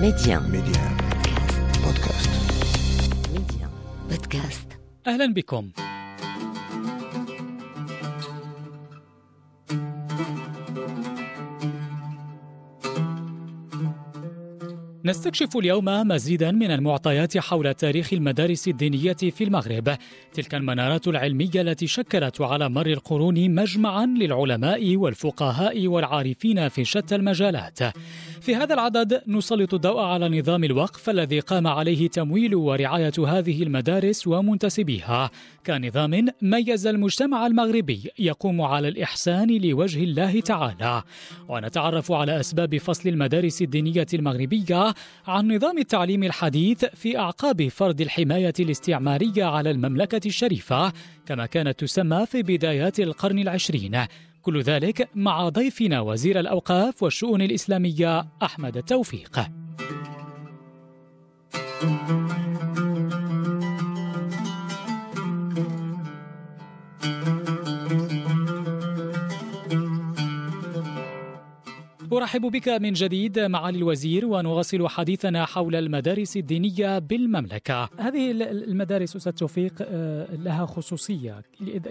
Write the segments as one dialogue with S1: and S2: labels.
S1: Medi1
S2: Medi1 بودكاست
S1: Medi1 بودكاست
S3: أهلا بكم. نستكشف اليوم مزيدا من المعطيات حول تاريخ المدارس الدينية في المغرب. تلك المنارات العلمية التي شكلت على مر القرون مجمعا للعلماء والفقهاء والعارفين في شتى المجالات. في هذا العدد نسلط الضوء على نظام الوقف الذي قام عليه تمويل ورعاية هذه المدارس ومنتسبيها. كنظام ميز المجتمع المغربي يقوم على الإحسان لوجه الله تعالى. ونتعرف على أسباب فصل المدارس الدينية المغربية عن نظام التعليم الحديث في أعقاب فرض الحماية الاستعمارية على المملكة الشريفة كما كانت تسمى في بدايات القرن العشرين. كل ذلك مع ضيفنا وزير الأوقاف والشؤون الإسلامية أحمد التوفيق أرحب بك من جديد معالي الوزير ونواصل حديثنا حول المدارس الدينية بالمملكة. هذه المدارس أستاذ توفيق آه، لها خصوصية.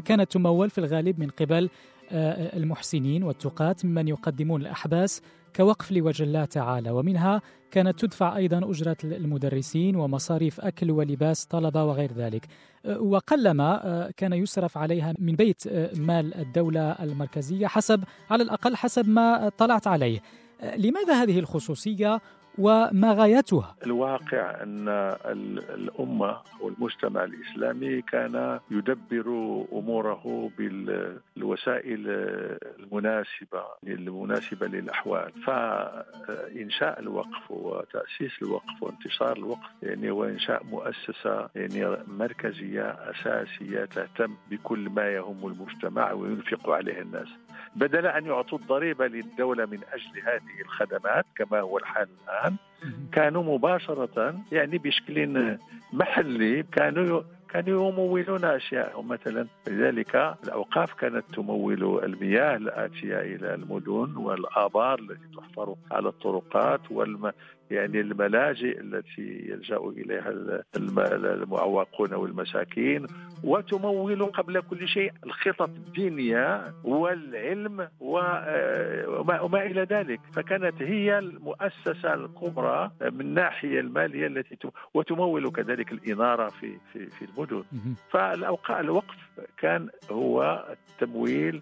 S3: كانت تمول في الغالب من قبل آه، المحسنين والتقاة ممن يقدمون الأحباس كوقف لوجه الله تعالى. ومنها كانت تدفع أيضا أجرة المدرسين ومصاريف أكل ولباس طلبة وغير ذلك. آه، وقلما آه، كان يصرف عليها من بيت مال الدولة المركزية حسب على الأقل حسب ما طلعت عليه. لماذا هذه الخصوصية؟ وما غايتها.
S4: الواقع أن الأمة والمجتمع الإسلامي كان يدبر أموره بالوسائل المناسبة المناسبة للأحوال. فإنشاء الوقف وتأسيس الوقف وانتشار الوقف يعني وإنشاء مؤسسة يعني مركزية أساسية تهتم بكل ما يهم المجتمع وينفق عليه الناس. بدل أن يعطوا الضريبة للدولة من أجل هذه الخدمات كما هو الحال الآن كانوا مباشرة يعني بشكل محلي كانوا كانوا يمولون اشياء مثلا لذلك الأوقاف كانت تمول المياه الآتية إلى المدن والآبار التي تحفر على الطرقات والم يعني الملاجئ التي يلجأ إليها المعوقون والمساكين وتمول قبل كل شيء الخطط الدينيه والعلم وما, إلى ذلك. فكانت هي المؤسسة الكبرى من الناحيه المالية التي وتمول كذلك الإنارة في في في المدن. فالاوقاع الوقف كان هو التمويل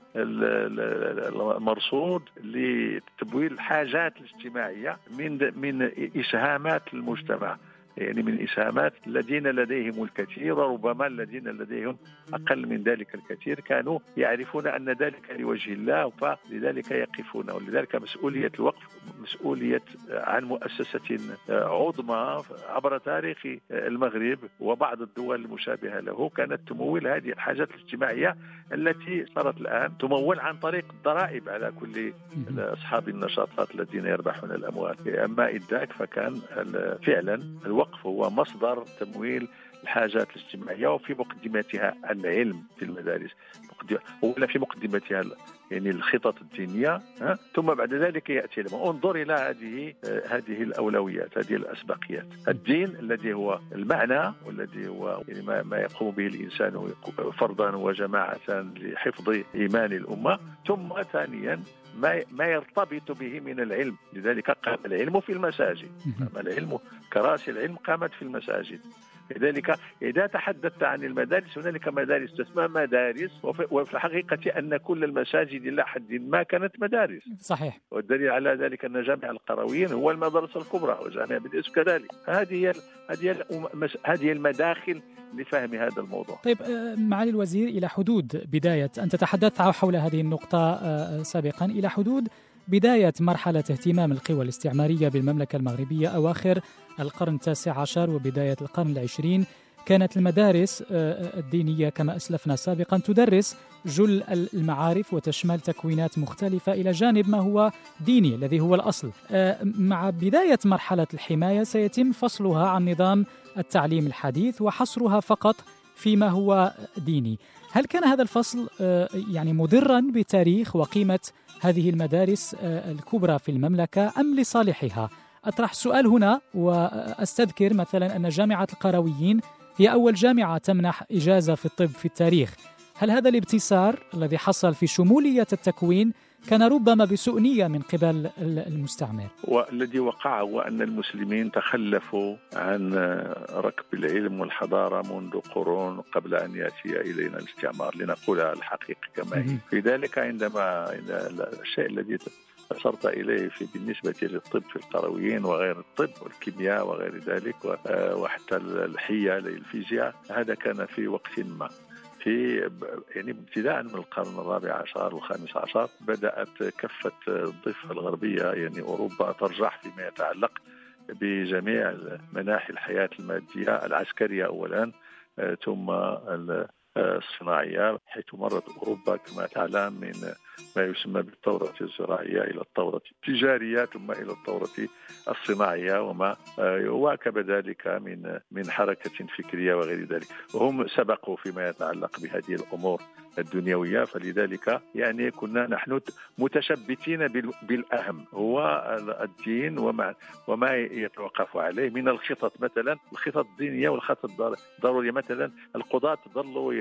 S4: المرصود لتمويل الحاجات الاجتماعية من من إسهامات المجتمع يعني من إسهامات الذين لديهم الكثير وربما الذين لديهم أقل من ذلك الكثير كانوا يعرفون أن ذلك لوجه الله فلذلك يقفون ولذلك مسؤولية الوقف مسؤولية عن مؤسسة عظمى عبر تاريخ المغرب وبعض الدول المشابهة له. كانت تمول هذه الحاجات الاجتماعية التي صارت الآن تمول عن طريق الضرائب على كل أصحاب النشاطات الذين يربحون الأموال. أما إذ ذاك فكان فعلا الوقف هو مصدر تمويل الحاجات الاجتماعية وفي مقدمتها العلم في المدارس. ولا في مقدمتها يعني الخطط الدينية ها؟ ثم بعد ذلك يأتي العلم أنظر إلى هذه هذه الأولويات هذه الأسبقيات. الدين الذي هو المعنى والذي هو يعني ما, ما يقوم به الإنسان فرضا وجماعة لحفظ إيمان الأمة. ثم ثانيا ما ما يرتبط به من العلم. لذلك قام العلم في المساجد. قام العلم كراسي العلم قامت في المساجد. لذلك إذا تحدثت عن المدارس هنالك مدارس تسمى مدارس وفي الحقيقة أن كل المساجد إلى حد ما كانت مدارس.
S3: صحيح.
S4: والدليل على ذلك أن جامع القرويين هو المدرسة الكبرى وجامع بديس كذلك. هذه هذه هذه المداخل لفهم هذا الموضوع.
S3: طيب آه، معالي الوزير إلى حدود بداية أنت تحدثت حول هذه النقطة آه، سابقا. إلى حدود بداية مرحلة اهتمام القوى الاستعمارية بالمملكة المغربية أواخر القرن التاسع عشر وبداية القرن العشرين كانت المدارس آه، الدينية كما أسلفنا سابقا تدرس جل المعارف وتشمل تكوينات مختلفة إلى جانب ما هو ديني الذي هو الأصل. مع بداية مرحلة الحماية سيتم فصلها عن نظام التعليم الحديث وحصرها فقط فيما هو ديني. هل كان هذا الفصل آه، يعني مضرا بتاريخ وقيمة هذه المدارس آه، الكبرى في المملكة أم لصالحها؟ أطرح سؤال هنا وأستذكر مثلا أن جامعة القرويين هي أول جامعة تمنح إجازة في الطب في التاريخ. هل هذا الابتسار الذي حصل في شمولية التكوين كان ربما بسوء نية من قبل المستعمر.
S4: والذي وقع هو أن المسلمين تخلفوا عن ركب العلم والحضارة منذ قرون قبل أن يأتي إلينا الاستعمار لنقولها الحقيقة كما هي. في ذلك عندما الشيء الذي أشرت إليه في بالنسبة للطب في القرويين وغير الطب والكيمياء وغير ذلك وحتى الحية الفيزياء هذا كان في وقت ما. في يعني ابتداء من القرن الرابع عشر والخامس عشر بدأت كفة الضفة الغربية يعني أوروبا ترجح فيما يتعلق بجميع مناحي الحياة المادية العسكرية أولا ثم الصناعية حيث مرت أوروبا كما تعلم من ما يسمى بالثورة الزراعية إلى الثورة التجارية ثم إلى الثورة الصناعية وما واكب ذلك من من حركة فكرية وغير ذلك. وهم سبقوا فيما يتعلق بهذه الأمور الدنيوية فلذلك يعني كنا نحن متشبتين بالأهم. هو الدين وما وما يتوقف عليه. من الخطط مثلا الخطط الدينية والخطط الضرورية. مثلا القضاة ظلوا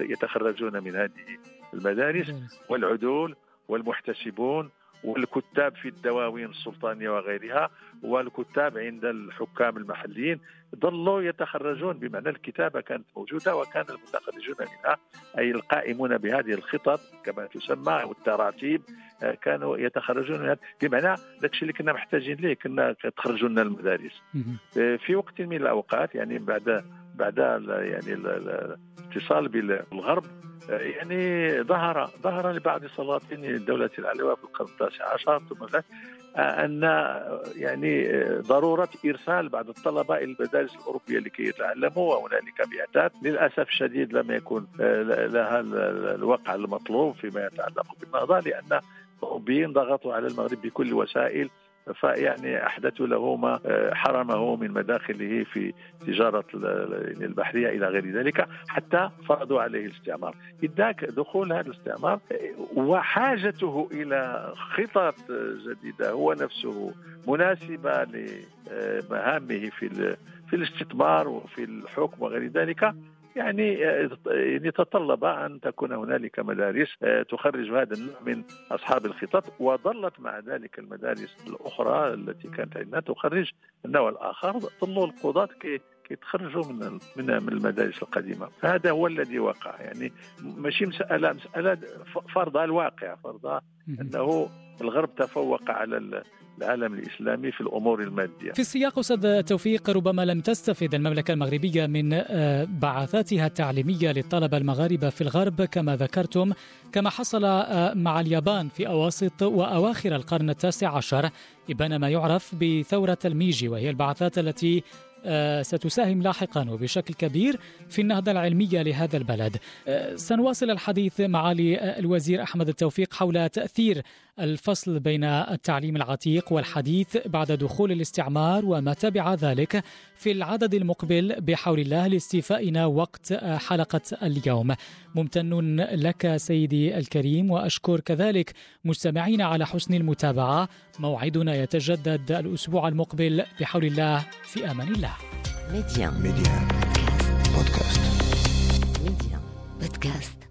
S4: يتخرجون من هذه المدارس والعدول والمحتسبون والكتاب في الدواوين السلطانية وغيرها والكتاب عند الحكام المحليين ظلوا يتخرجون بمعنى الكتابة كانت موجودة وكان المتخرجون منها أي القائمون بهذه الخطط كما تسمى والتراتيب آه، كانوا يتخرجون منها بمعنى ذاك الشيء اللي كنا محتاجين ليه؟ كنا تخرجوا لنا المدارس آه، في وقت من الأوقات يعني بعد بعد يعني الاتصال بالغرب يعني ظهر ظهر لبعض سلاطين الدولة العلوية في القرن التاسع عشر ثم أن يعني ضرورة إرسال بعض الطلبة إلى المدارس الأوروبية لكي يتعلموا وهنالك بعثات للأسف الشديد لم يكن لها الوقع المطلوب فيما يتعلق بالنهضة لأن الأوروبيين ضغطوا على المغرب بكل وسائل فيعني احدثوا له ما آه، حرمه من مداخله في تجارة البحرية إلى غير ذلك حتى فرضوا عليه الاستعمار. ذاك دخول هذا الاستعمار آه، وحاجته إلى خطط جديدة هو نفسه مناسبة لمهامه في في الاستثمار وفي الحكم وغير ذلك يعني يعني تطلب أن تكون هنالك مدارس آه، تخرج هذا النوع من أصحاب الخطط وظلت مع ذلك المدارس الأخرى التي كانت عندنا تخرج النوع الآخر ظلوا القضاة كي يتخرجوا من من من المدارس القديمة. فهذا هو الذي وقع يعني ماشي مسألة مسألة فرض الواقع فرض أنه الغرب تفوق على العالم الإسلامي في الأمور المادية.
S3: في السياق أستاذ توفيق ربما لم تستفد المملكة المغربية من آه، بعثاتها التعليمية للطلبة المغاربة في الغرب كما ذكرتم كما حصل آه، مع اليابان في أواسط وأواخر القرن التاسع عشر إبان ما يعرف بثورة الميجي وهي البعثات التي آه، ستساهم لاحقا وبشكل كبير في النهضة العلمية لهذا البلد. سنواصل الحديث مع الوزير أحمد التوفيق حول تأثير الفصل بين التعليم العتيق والحديث بعد دخول الاستعمار وما تبع ذلك في العدد المقبل بحول الله لاستيفائنا وقت حلقة اليوم. ممتن لك سيدي الكريم وأشكر كذلك مستمعين على حسن المتابعة. موعدنا يتجدد الأسبوع المقبل بحول الله في أمان الله.
S1: Medi1. Medi1. بودكاست. Medi1. بودكاست.